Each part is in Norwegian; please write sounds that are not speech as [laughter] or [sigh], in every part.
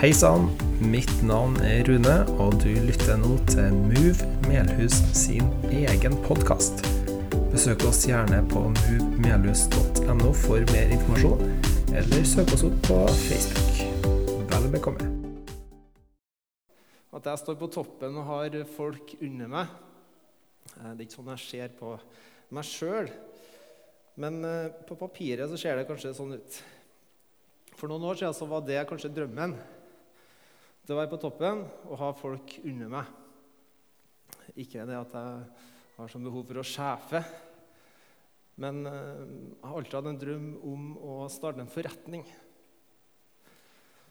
Hei sann, mitt navn er Rune, og du lytter nå til Move Melhus sin egen podkast. Besøk oss gjerne på movemelhus.no for mer informasjon, eller søk oss opp på Facebook. Vel bekomme. At jeg står på toppen og har folk under meg. Eh, Det er ikke sånn jeg ser på meg sjøl. Men eh, på papiret så ser det kanskje sånn ut. For noen år siden så var det kanskje drømmen. Det å være på toppen og ha folk under meg. Ikke det at jeg har sånn behov for å sjefe. Men eh, jeg har alltid hatt en drøm om å starte en forretning.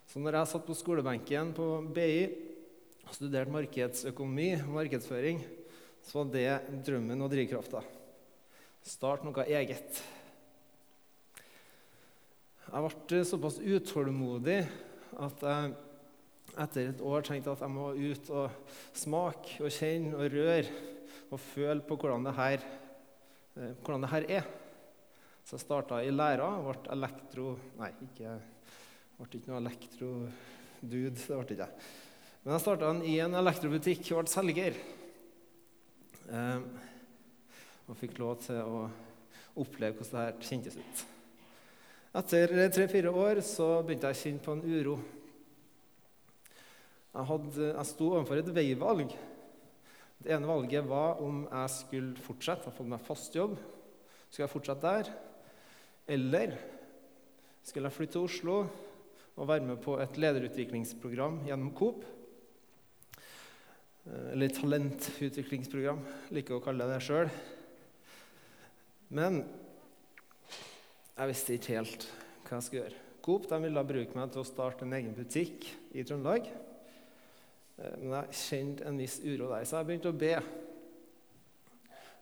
Så når jeg satt på skolebenken på BI og studerte markedsøkonomi og markedsføring, så var det drømmen og drivkrafta. Start noe eget. Jeg ble såpass utålmodig at jeg etter et år tenkte jeg at jeg må ut og smake og kjenne og røre og føle på hvordan det her, eh, hvordan det her er. Så jeg starta i læra og ble elektro... Nei, ikke, ble ikke noe elektrodude. Det ble ikke jeg. Men jeg starta i en elektrobutikk og ble selger. Eh, og fikk lov til å oppleve hvordan det her kjentes ut. Etter tre-fire år så begynte jeg å kjenne på en uro. Jeg, hadde, jeg sto overfor et veivalg. Det ene valget var om jeg skulle fortsette, ha fått meg fast jobb. Skulle jeg fortsette der? Eller skulle jeg flytte til Oslo og være med på et lederutviklingsprogram gjennom Coop? Eller talentutviklingsprogram, liker å kalle det det sjøl. Men jeg visste ikke helt hva jeg skulle gjøre. Coop ville bruke meg til å starte en egen butikk i Trøndelag. Eh, Men jeg kjente en viss uro der, så jeg begynte å be.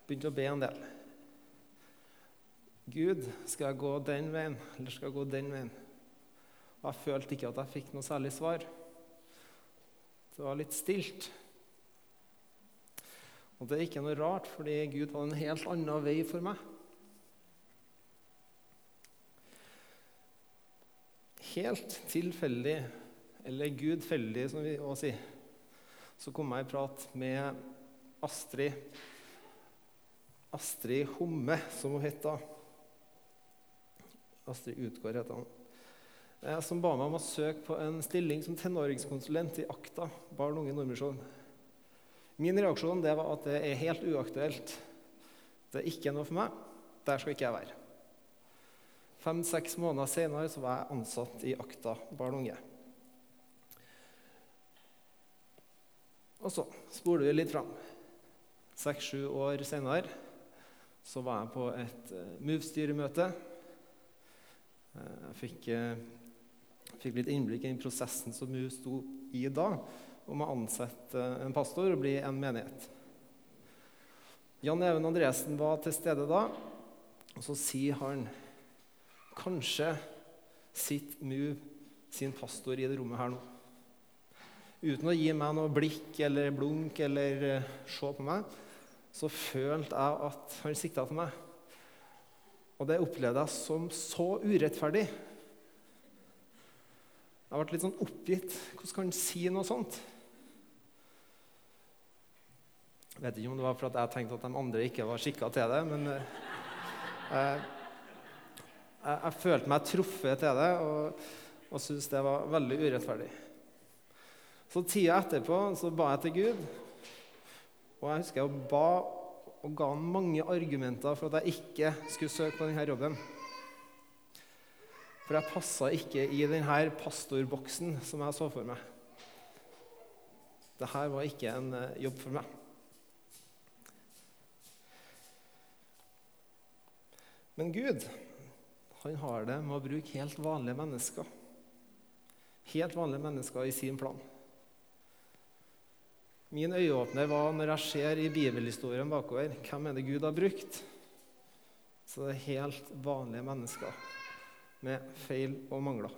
Begynte å be en del. Gud, skal jeg gå den veien, eller skal jeg gå den veien? Og jeg følte ikke at jeg fikk noe særlig svar. Det var litt stilt. Og det er ikke noe rart, fordi Gud hadde en helt annen vei for meg. Helt tilfeldig, eller gudfeldig, som vi også sier, så kom jeg i prat med Astrid Astrid Homme, som hun het da. Astrid Utgård het han. Eh, Som ba meg om å søke på en stilling som tenåringskonsulent i AKTA, barn unge Nordmisjon. Min reaksjon det var at det er helt uaktuelt. Det er ikke noe for meg. Der skal ikke jeg være. Fem-seks måneder senere så var jeg ansatt i Akta barn og unge. Og så spoler vi litt fram. Seks-sju år senere så var jeg på et uh, MOVE-styremøte. Eh, jeg fikk, eh, fikk litt innblikk i prosessen som MOVE sto i da, om å ansette en pastor og bli en menighet. Jan Even Andresen var til stede da, og så sier han Kanskje sitter Move sin pastor i det rommet her nå. Uten å gi meg noe blikk eller blunk eller eh, se på meg, så følte jeg at han sikta til meg. Og det opplevde jeg som så urettferdig. Jeg ble litt sånn oppgitt. Hvordan kan han si noe sånt? Jeg vet ikke om det var fordi jeg tenkte at de andre ikke var skikka til det, men eh, jeg, jeg, følte meg truffet til det og, og syntes det var veldig urettferdig. Så tida etterpå så ba jeg til Gud, og jeg husker jeg ba og ga han mange argumenter for at jeg ikke skulle søke på denne jobben. For jeg passa ikke i denne pastorboksen som jeg så for meg. Dette var ikke en eh, jobb for meg. Men Gud han har det med å bruke helt vanlige mennesker. Helt vanlige mennesker i sin plan. Min øyeåpner var når jeg ser i bibelhistorien bakover hvem er det Gud har brukt. Så det er helt vanlige mennesker med feil og mangler.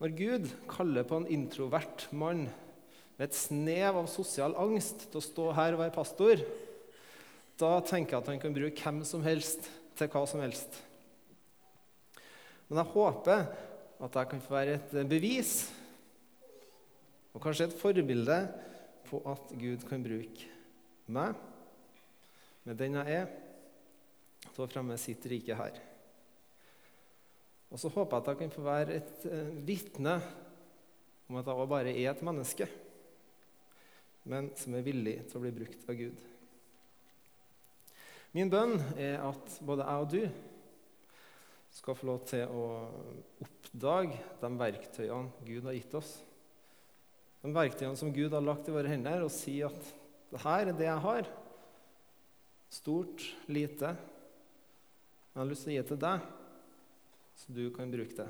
Når Gud kaller på en introvert mann med et snev av sosial angst til å stå her og være pastor, da tenker jeg at han kan bruke hvem som helst til hva som helst. Men jeg håper at jeg kan få være et bevis og kanskje et forbilde på at Gud kan bruke meg, med den jeg er, til å fremme sitt rike her. Og så håper jeg at jeg kan få være et uh, vitne om at jeg også bare er et menneske, men som er villig til å bli brukt av Gud. Min bønn er at både jeg og du skal få lov til å oppdage de verktøyene Gud har gitt oss. Verktøyene som Gud har lagt i våre hender, og si at det her er det jeg har. Stort, lite. Jeg har lyst til å gi til deg, så du kan bruke det.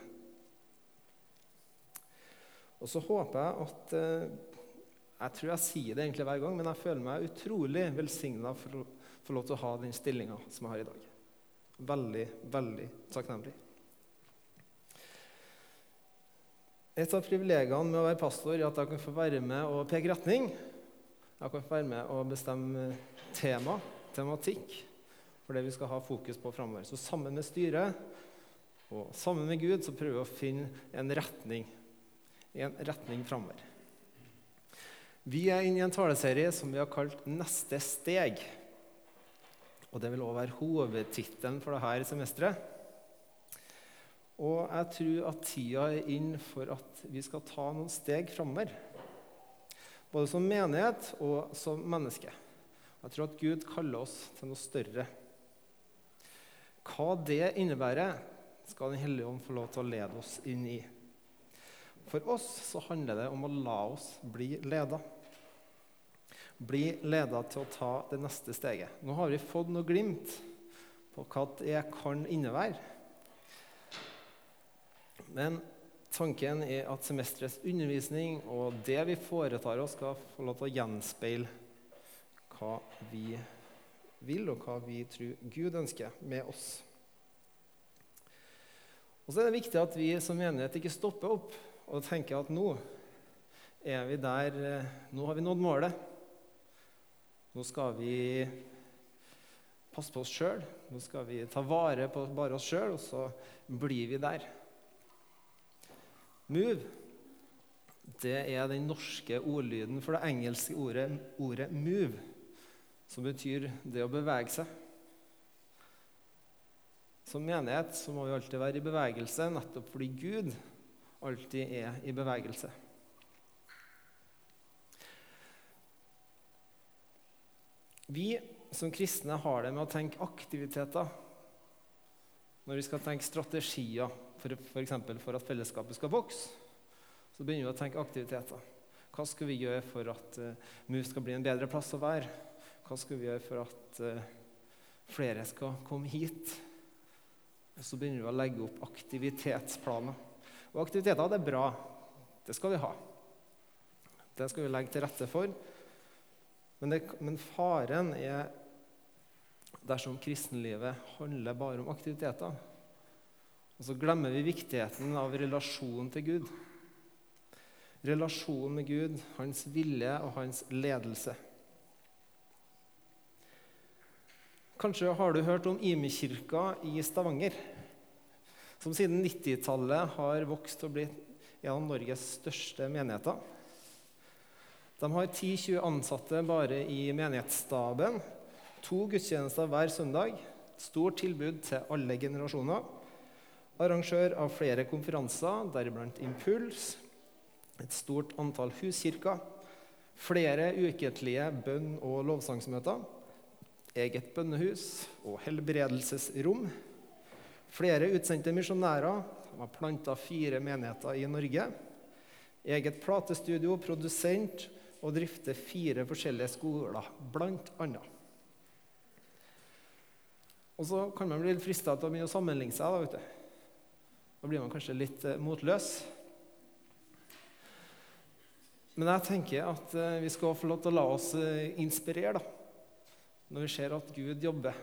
Og så håper jeg at eh, Jeg tror jeg sier det egentlig hver gang, men jeg føler meg utrolig velsigna for å få lov til å ha den stillinga som jeg har i dag. Veldig, veldig takknemlig. Et av privilegiene med å være pastor er at jeg kan få være med og peke retning. Jeg kan få være med og bestemme tema, tematikk, for det vi skal ha fokus på framover. Så sammen med styret og sammen med Gud så prøver vi å finne en retning, en retning framover. Vi er inne i en taleserie som vi har kalt 'Neste steg'. Og Det vil også være hovedtittelen for dette semesteret. Og jeg tror at tida er inn for at vi skal ta noen steg framover. Både som menighet og som menneske. Jeg tror at Gud kaller oss til noe større. Hva det innebærer, skal Den hellige ånd få lov til å lede oss inn i. For oss så handler det om å la oss bli leda bli leda til å ta det neste steget. Nå har vi fått noe glimt på hva det kan innebære. Men tanken er at semesterets undervisning og det vi foretar oss, skal få lov til å gjenspeile hva vi vil, og hva vi tror Gud ønsker med oss. Og så er det viktig at vi som menighet ikke stopper opp og tenker at nå er vi der eh, Nå har vi nådd målet. Nå skal vi passe på oss sjøl. Nå skal vi ta vare på bare oss sjøl, og så blir vi der. Move det er den norske ordlyden for det engelske ordet, ordet 'move', som betyr det å bevege seg. Som menighet så må vi alltid være i bevegelse, nettopp fordi Gud alltid er i bevegelse. Vi som kristne har det med å tenke aktiviteter når vi skal tenke strategier, f.eks. For, for at fellesskapet skal vokse. Så begynner vi å tenke aktiviteter. Hva skal vi gjøre for at uh, MUF skal bli en bedre plass å være? Hva skal vi gjøre for at uh, flere skal komme hit? Og så begynner vi å legge opp aktivitetsplaner. Og aktiviteter det er bra. Det skal vi ha. Det skal vi legge til rette for. Men, det, men faren er dersom kristenlivet handler bare om aktiviteter. Og så glemmer vi viktigheten av relasjonen til Gud. Relasjonen med Gud, hans vilje og hans ledelse. Kanskje har du hørt om Imi-kirka i Stavanger, som siden 90-tallet har vokst og blitt en av Norges største menigheter. De har 10-20 ansatte bare i menighetsstaben. To gudstjenester hver søndag. Stort tilbud til alle generasjoner. Arrangør av flere konferanser, deriblant Impuls. Et stort antall huskirker. Flere ukentlige bønn- og lovsangsmøter. Eget bønnehus og helbredelsesrom. Flere utsendte misjonærer. De har planta fire menigheter i Norge. Eget platestudio, produsent og drifter fire forskjellige skoler, blant annet. Og så kan man bli litt frista til å begynne å sammenligne seg. Da, vet du. Da blir man kanskje litt eh, motløs. Men jeg tenker at eh, vi skal få lov til å la oss eh, inspirere da, når vi ser at Gud jobber,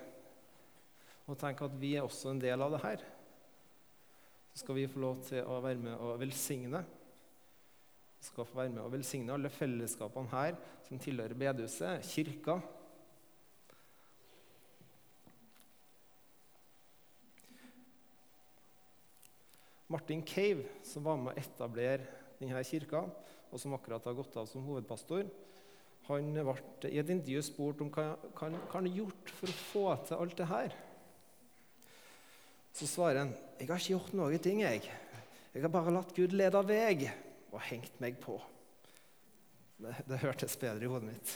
og tenker at vi er også en del av det her. Så skal vi få lov til å være med og velsigne Vi skal få være med og velsigne alle fellesskapene her som tilhører bedehuset, kirka. Martin Cave, som var med å etablere denne kirka, og som akkurat har gått av som hovedpastor, han ble i et intervju spurt om hva, han har gjort for å få til alt det her. Så svarer han jeg har ikke gjort noen ting. Jeg Jeg har bare latt Gud lede vei og hengt meg på. Det, det hørtes bedre i hodet mitt.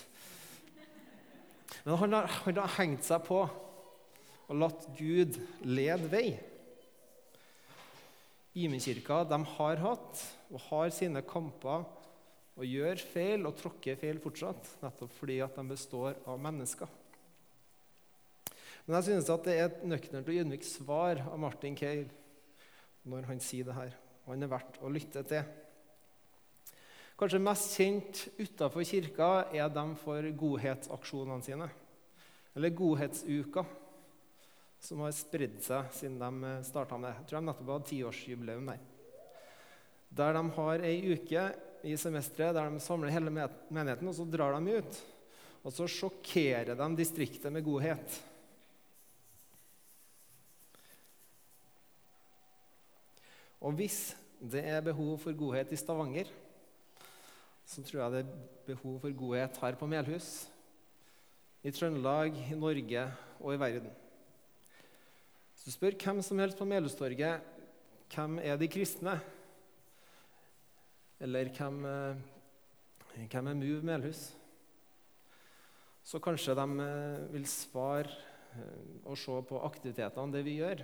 Men han har, han har hengt seg på og latt Gud lede vei. Imenkirka de har hatt og har sine kamper og gjør feil og tråkker feil fortsatt, nettopp fordi at de består av mennesker. Men jeg synes at det er et nøkternt og ydmykt svar av Martin Cave når han sier det her. Og han er verdt å lytte til. Kanskje mest kjent utafor kirka er de for godhetsaksjonene sine. Eller Godhetsuka, som har spredd seg siden de starta med det. Jeg tror de nettopp hadde tiårsjubileum der. Der de har ei uke i semesteret der de samler hele menigheten, og så drar de ut. Og så sjokkerer de distriktet med godhet. Og hvis det er behov for godhet i Stavanger, så tror jeg det er behov for godhet her på Melhus, i Trøndelag, i Norge og i verden. Du spør hvem som helst på Melhustorget hvem er de kristne, eller hvem, eh, hvem er Move Melhus, så kanskje de eh, vil svare eh, og se på aktivitetene, det vi gjør.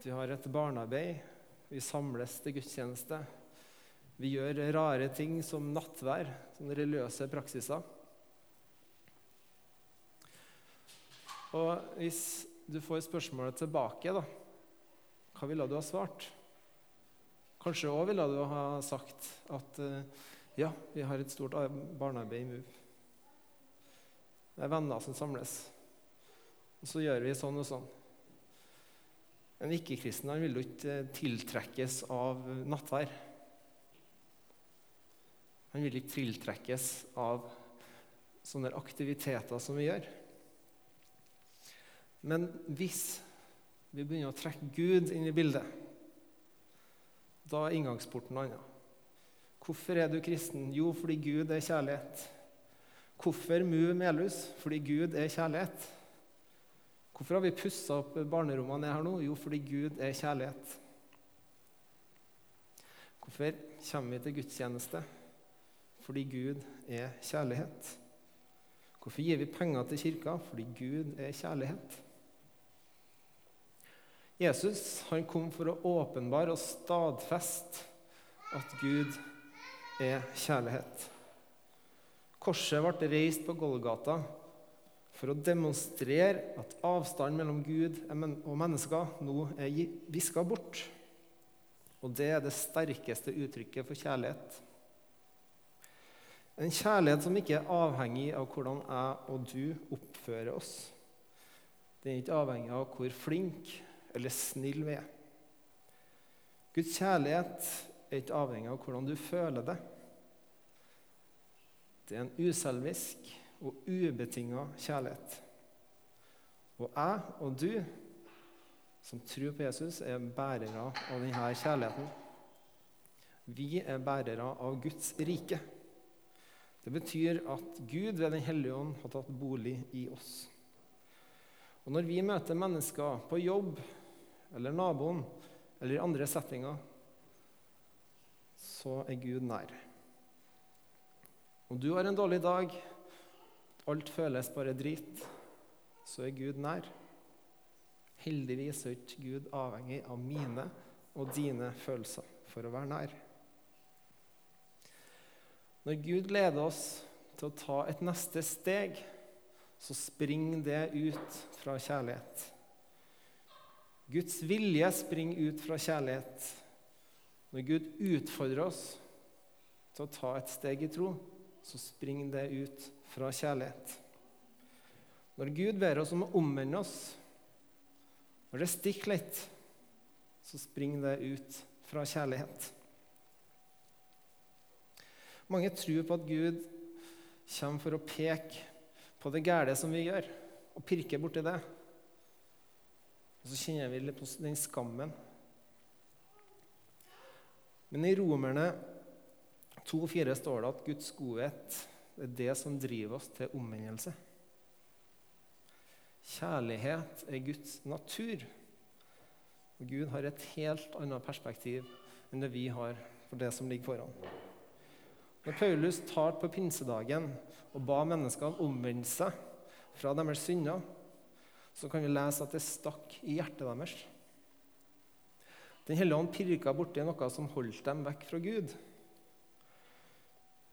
Vi har et barnearbeid, vi samles til gudstjeneste. Vi gjør rare ting som nattvær, sånne religiøse praksiser. Og hvis du får spørsmålet tilbake, da, hva ville du ha svart? Kanskje òg ville du ha sagt at ja, vi har et stort barnearbeid i MUV. Det er venner som samles. Og så gjør vi sånn og sånn. En ikke-kristen vil jo ikke tiltrekkes av nattvær. Han vil ikke tiltrekkes av sånne aktiviteter som vi gjør. Men hvis vi begynner å trekke Gud inn i bildet, da er inngangsporten noe. Hvorfor er du kristen? Jo, fordi Gud er kjærlighet. Hvorfor Mu Melhus? Fordi Gud er kjærlighet. Hvorfor har vi pussa opp barnerommene her nå? Jo, fordi Gud er kjærlighet. Hvorfor kommer vi til gudstjeneste? Fordi Gud er kjærlighet. Hvorfor gir vi penger til kirka? Fordi Gud er kjærlighet. Jesus han kom for å åpenbare og stadfeste at Gud er kjærlighet. Korset ble reist på Golgata for å demonstrere at avstanden mellom Gud og mennesker nå er viska bort. Og det er det sterkeste uttrykket for kjærlighet. En kjærlighet som ikke er avhengig av hvordan jeg og du oppfører oss. Den er ikke avhengig av hvor flink eller snill vi er. Guds kjærlighet er ikke avhengig av hvordan du føler det. Det er en uselvisk og ubetinga kjærlighet. Og jeg og du som tror på Jesus, er bærere av denne kjærligheten. Vi er bærere av Guds rike. Det betyr at Gud ved Den hellige ånd har tatt bolig i oss. Og Når vi møter mennesker på jobb eller naboen eller i andre settinger, så er Gud nær. Om du har en dårlig dag, alt føles bare drit, så er Gud nær. Heldigvis er ikke Gud avhengig av mine og dine følelser for å være nær. Når Gud leder oss til å ta et neste steg, så springer det ut fra kjærlighet. Guds vilje springer ut fra kjærlighet. Når Gud utfordrer oss til å ta et steg i tro, så springer det ut fra kjærlighet. Når Gud ber oss om å omvende oss, når det stikker litt, så springer det ut fra kjærlighet. Mange tror på at Gud kommer for å peke på det gale som vi gjør, og pirke borti det. Og så kjenner vi litt på den skammen Men i Romerne 2,4 står det at Guds godhet er det som driver oss til omvendelse. Kjærlighet er Guds natur. Og Gud har et helt annet perspektiv enn det vi har for det som ligger foran. Når Paulus tar på pinsedagen og ba menneskene omvende seg fra deres synder, så kan vi lese at det stakk i hjertet deres. Den hellige ånd pirka borti noe som holdt dem vekk fra Gud.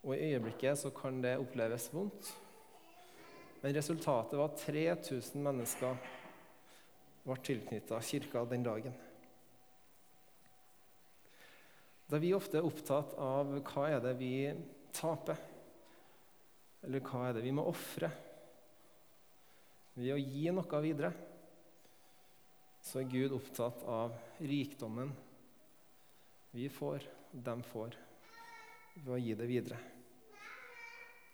Og I øyeblikket så kan det oppleves vondt. Men resultatet var at 3000 mennesker ble tilknytta kirka den dagen. Da vi ofte er opptatt av hva er det vi taper, eller hva er det vi må ofre ved å gi noe videre, så er Gud opptatt av rikdommen vi får, og dem får, ved å gi det videre.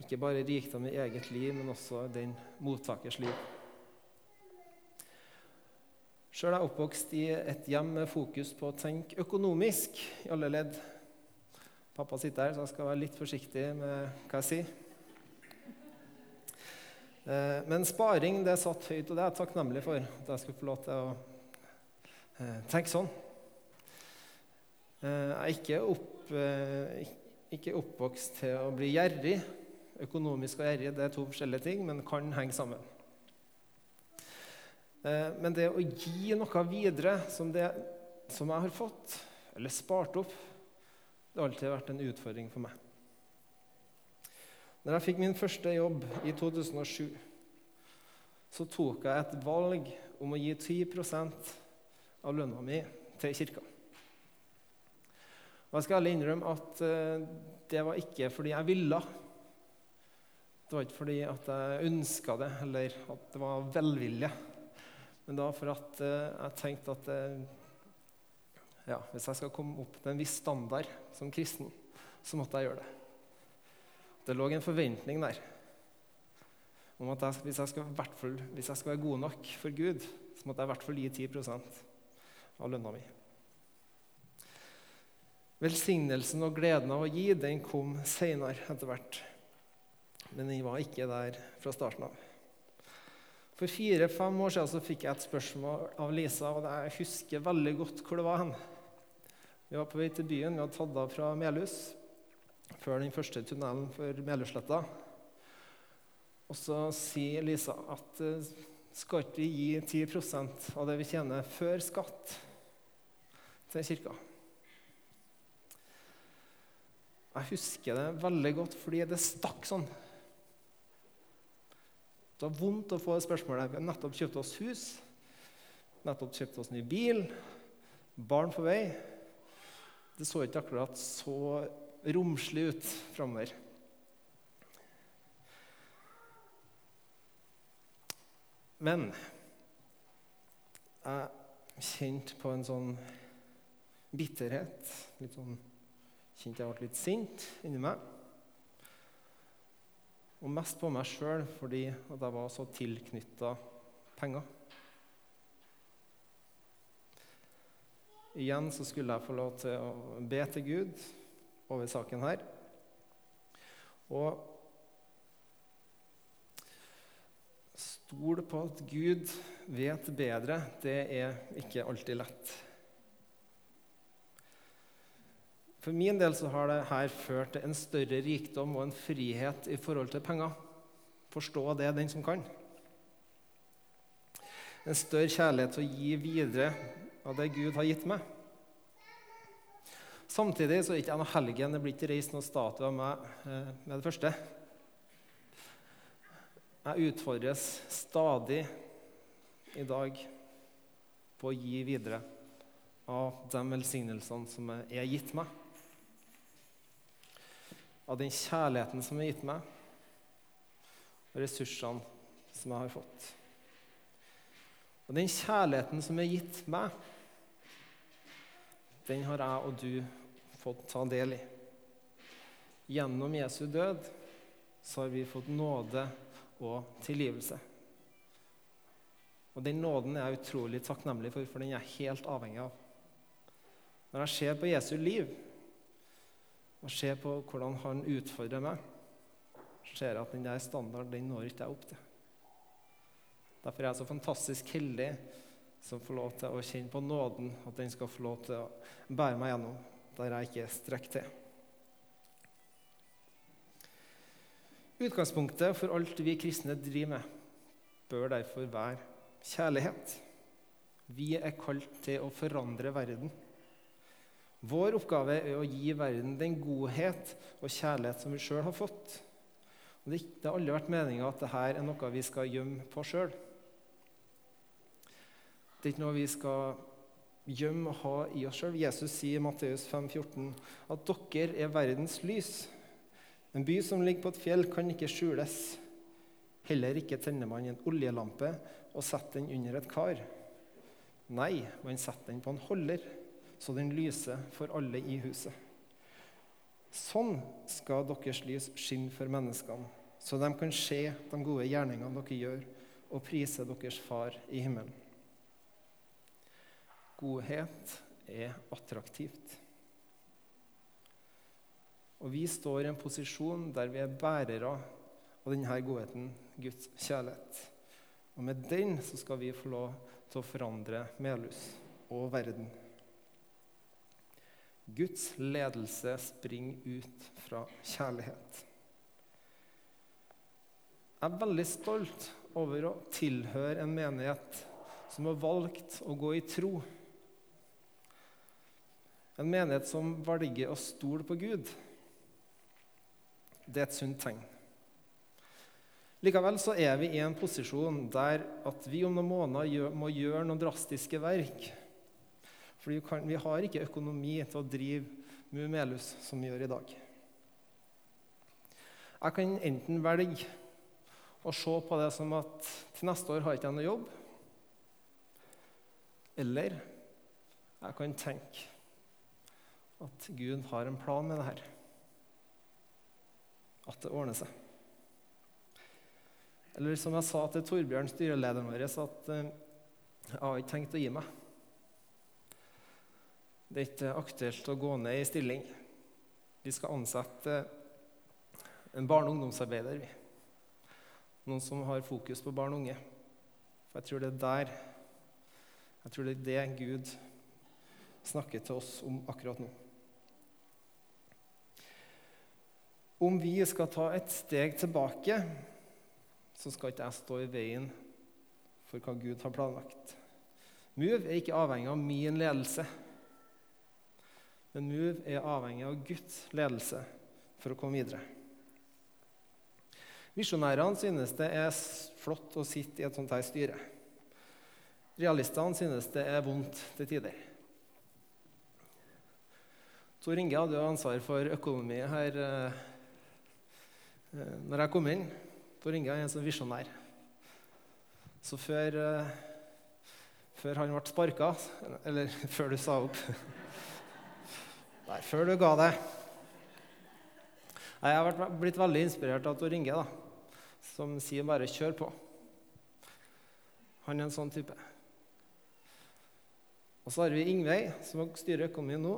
Ikke bare rikdom i eget liv, men også den mottakers liv. Sjøl er jeg oppvokst i et hjem med fokus på å tenke økonomisk i alle ledd. Pappa sitter her, så jeg skal være litt forsiktig med hva jeg sier. Eh, men sparing det satt høyt, og det er jeg takknemlig for. At jeg skulle få lov til å eh, tenke sånn. Eh, jeg er ikke, opp, ikke oppvokst til å bli gjerrig. Økonomisk og gjerrig det er to forskjellige ting, men kan henge sammen. Men det å gi noe videre som, det, som jeg har fått, eller spart opp, det har alltid vært en utfordring for meg. Når jeg fikk min første jobb i 2007, så tok jeg et valg om å gi 10 av lønna mi til kirka. Og Jeg skal ærlig innrømme at eh, det var ikke fordi jeg ville. Det var ikke fordi at jeg ønska det, eller at det var velvilje. Men var for at eh, jeg tenkte at eh, ja, hvis jeg skal komme opp til en viss standard som kristen, så måtte jeg gjøre det. Det lå en forventning der om at jeg, hvis, jeg skal, hvis, jeg skal, være god nok for Gud, så måtte jeg i hvert fall gi 10 av lønna mi. Velsignelsen og gleden av å gi den kom seinere etter hvert. Men den var ikke der fra starten av. For fire-fem år siden så fikk jeg et spørsmål av Lisa, og jeg husker veldig godt hvor det var hen. Vi var på vei til byen. Vi hadde tatt av fra Melhus før den første tunnelen for Melhusletta. Og så sier Lisa at eh, skal ikke vi gi 10% av det vi tjener, før skatt til kirka? Jeg husker det veldig godt fordi det stakk sånn. Det var vondt å få det spørsmålet. Vi har nettopp kjøpt oss hus, nettopp kjøpt oss ny bil, barn på vei. Det så ikke akkurat så romslig ut framover. Men jeg kjente på en sånn bitterhet. Litt sånn, Kjente jeg ble litt sint inni meg. Og mest på meg sjøl fordi jeg var så tilknytta penger. Igjen så skulle jeg få lov til å be til Gud over saken her. Og stol på at Gud vet bedre, det er ikke alltid lett. For min del så har det her ført til en større rikdom og en frihet i forhold til penger. Forstå det, den som kan. En større kjærlighet til å gi videre av det Gud har gitt meg. Samtidig så er ikke jeg noe helgen. Det blir ikke reist noen statue av meg eh, med det første. Jeg utfordres stadig i dag på å gi videre av de velsignelsene som er gitt meg. Av den kjærligheten som er gitt meg, og ressursene som jeg har fått. Og den kjærligheten som er gitt meg, den har jeg og du fått ta del i. Gjennom Jesu død så har vi fått nåde og tilgivelse. Og Den nåden er jeg utrolig takknemlig for, for den er jeg helt avhengig av. Når jeg ser på Jesu liv, og ser på hvordan han utfordrer meg, ser jeg at den der standarden den når ikke jeg opp til. Derfor er jeg så fantastisk heldig som får lov til å kjenne på nåden, at den skal få lov til å bære meg gjennom der jeg ikke strekker til. Utgangspunktet for alt vi kristne driver med, bør derfor være kjærlighet. Vi er kalt til å forandre verden. Vår oppgave er å gi verden den godhet og kjærlighet som vi sjøl har fått. Og det har aldri vært meninga at dette er noe vi skal gjemme på sjøl. Det er ikke noe vi skal gjemme og ha i oss sjøl. Jesus sier i Matteus 5,14 at dere er verdens lys. En by som ligger på et fjell, kan ikke skjules. Heller ikke tenner man en oljelampe og setter den under et kar. Nei, man setter den på en holder så den lyser for alle i huset. Sånn skal deres lys skinne for menneskene, så de kan se de gode gjerningene dere gjør, og prise deres Far i himmelen. Godhet er attraktivt. Og vi står i en posisjon der vi er bærere av denne godheten, Guds kjærlighet. Og med den så skal vi få lov til å forandre Melhus og verden. Guds ledelse springer ut fra kjærlighet. Jeg er veldig stolt over å tilhøre en menighet som har valgt å gå i tro. En menighet som velger å stole på Gud. Det er et sunt tegn. Likevel så er vi i en posisjon der at vi om noen måneder må gjøre noen drastiske verk for vi, har ikke økonomi til å drive Mumelus som vi gjør i dag. Jeg kan enten velge å se på det som at til neste år har jeg ikke noe jobb. Eller jeg kan tenke at Gud har en plan med det her. At det ordner seg. Eller som jeg sa til Torbjørn, styrelederen vår, at eh, jeg har ikke tenkt å gi meg. Det er ikke aktuelt å gå ned i stilling. Vi skal ansette en barne- og ungdomsarbeider. Noen som har fokus på barn og unge. For jeg tror det er der Jeg tror det er det Gud snakker til oss om akkurat nå. Om vi skal ta et steg tilbake, så skal ikke jeg stå i veien for hva Gud har planlagt. Move er ikke avhengig av min ledelse. Men Move er avhengig av Guds ledelse for å komme videre. Visjonærene synes det er flott å sitte i et sånt her styre. Realistene synes det er vondt til tider. Tor Inge hadde jo ansvar for økonomi her eh, når jeg kom inn. Tor Inge er en sånn visjonær. Så før, eh, før han ble sparka, eller [laughs] før du sa opp [laughs] Nei, før du ga deg. Jeg har blitt veldig inspirert av Tor Inge, som sier bare 'kjør på'. Han er en sånn type. Og så har vi Ingveig, som styrer økonomien nå,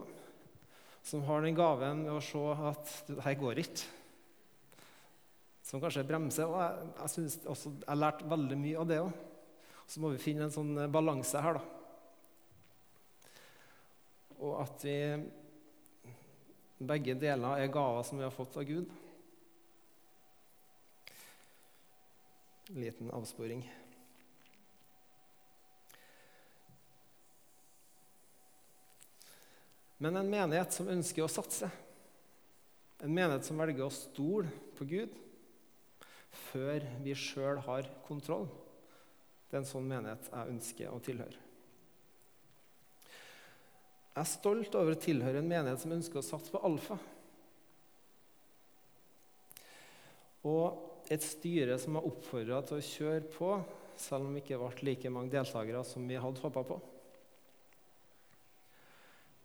som har den gaven med å se at det her går ikke. Som kanskje bremser. Og jeg, jeg, synes også, jeg har lært veldig mye av det òg. Så må vi finne en sånn balanse her, da. Og at vi begge deler er gaver som vi har fått av Gud. Liten avsporing. Men en menighet som ønsker å satse, en menighet som velger å stole på Gud før vi sjøl har kontroll, det er en sånn menighet jeg ønsker å tilhøre. Jeg er stolt over å tilhøre en menighet som ønsker å satse på alfa. Og et styre som har oppfordra til å kjøre på, selv om det ikke ble like mange deltakere som vi hadde håpa på.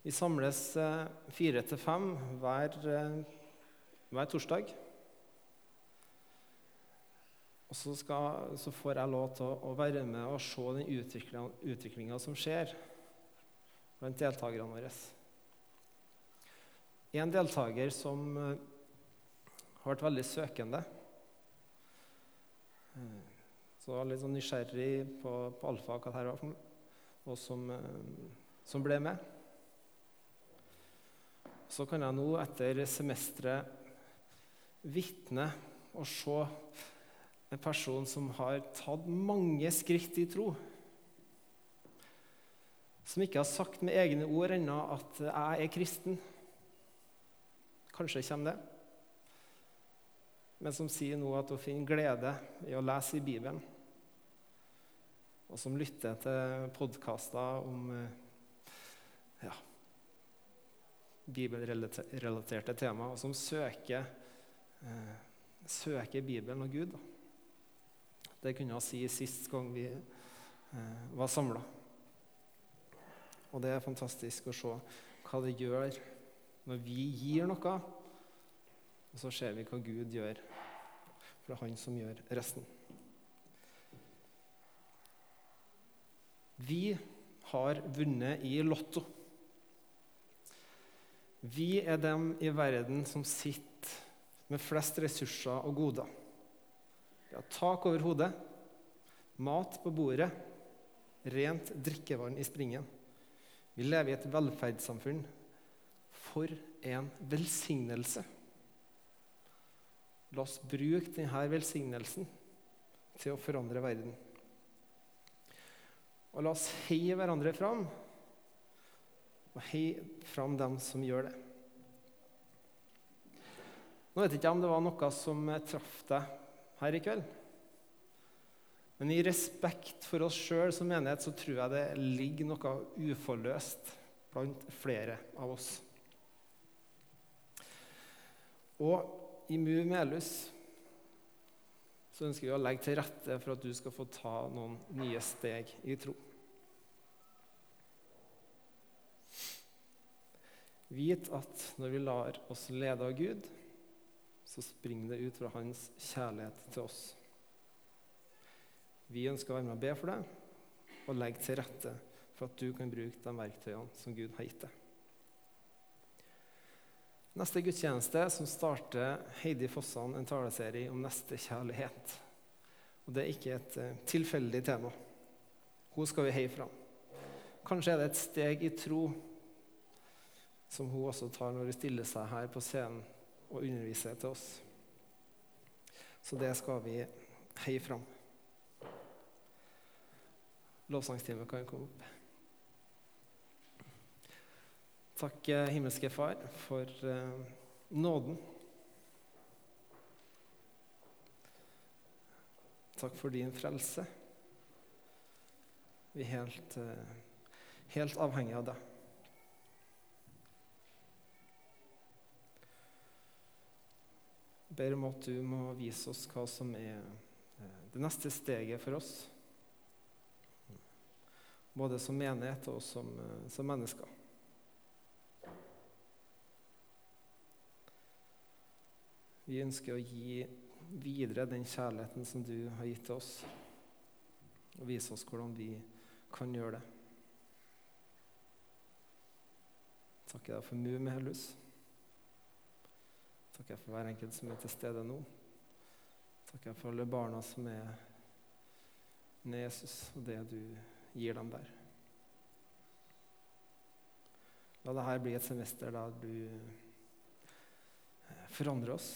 Vi samles eh, fire til fem hver, eh, torsdag. Og så, skal, så, får jeg lov til å være med og se den utviklinga som skjer blant deltakerne våre. en deltaker som eh, har vært veldig søkende. Eh, så var litt sånn nysgjerrig på, på alfa hva dette var for noe, og som, eh, som ble med. Så kan jeg nå etter semesteret vitne og se en person som har tatt mange skritt i tro. Som ikke har sagt med egne ord ennå at 'jeg er kristen'. Kanskje kommer det. Men som sier nå at hun finner glede i å lese i Bibelen. Og som lytter til podkaster om eh, ja, bibelrelaterte tema, og som søker, eh, søker Bibelen og Gud. Det kunne jeg si sist gang vi eh, var samla. Og det er fantastisk å se hva det gjør når vi gir noe, og så ser vi hva Gud gjør. For det er han som gjør resten. Vi har vunnet i Lotto. Vi er dem i verden som sitter med flest ressurser og goder. Vi har tak over hodet, mat på bordet, rent drikkevann i springen. Vi lever i et velferdssamfunn. For en velsignelse! La oss bruke denne velsignelsen til å forandre verden. Og la oss heie hverandre fram, og heie fram dem som gjør det. Nå vet jeg ikke om det var noe som traff deg her i kveld. Men i respekt for oss sjøl som menighet så tror jeg det ligger noe uforløst blant flere av oss. Og i Mu Melhus så ønsker vi å legge til rette for at du skal få ta noen nye steg i tro. Vit at når vi lar oss lede av Gud, så springer det ut fra hans kjærlighet til oss. Vi ønsker å være med og be for deg og legge til rette for at du kan bruke de verktøyene som Gud har gitt deg. Neste gudstjeneste som starter Heidi Fossan en taleserie om nestekjærlighet. Og Det er ikke et uh, tilfeldig tema. Hun skal vi heie fram. Kanskje er det et steg i tro som hun også tar når hun stiller seg her på scenen og undervise til oss. Så det skal vi heie fram. Lovsangstimen kan komme opp. Takk, eh, himmelske Far, for uh, nåden. Takk for din frelse. Vi er helt, uh, helt avhengige av deg. Ber om at du må vise oss hva som er uh, det neste steget for oss. Både som menighet og som, eh, som mennesker. Vi ønsker å gi videre den kjærligheten som du har gitt til oss, og vise oss hvordan vi kan gjøre det. Takker deg for Mu Melhus. Takker jeg for hver enkelt som er til stede nå. Takker jeg for alle barna som er med Jesus, og det du gir dem der. La dette bli et semester der du eh, forandrer oss.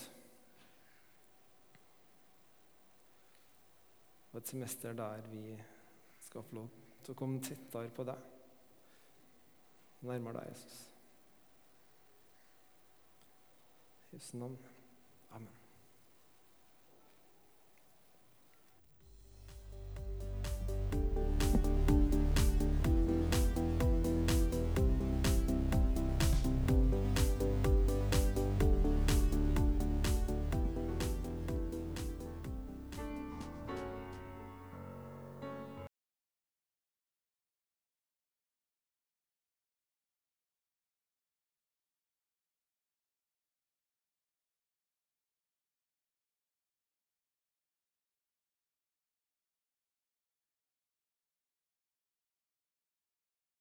Og et semester der vi skal få lov til å komme tettere på deg, nærmere deg, Jesus. I Jesu navn. Amen.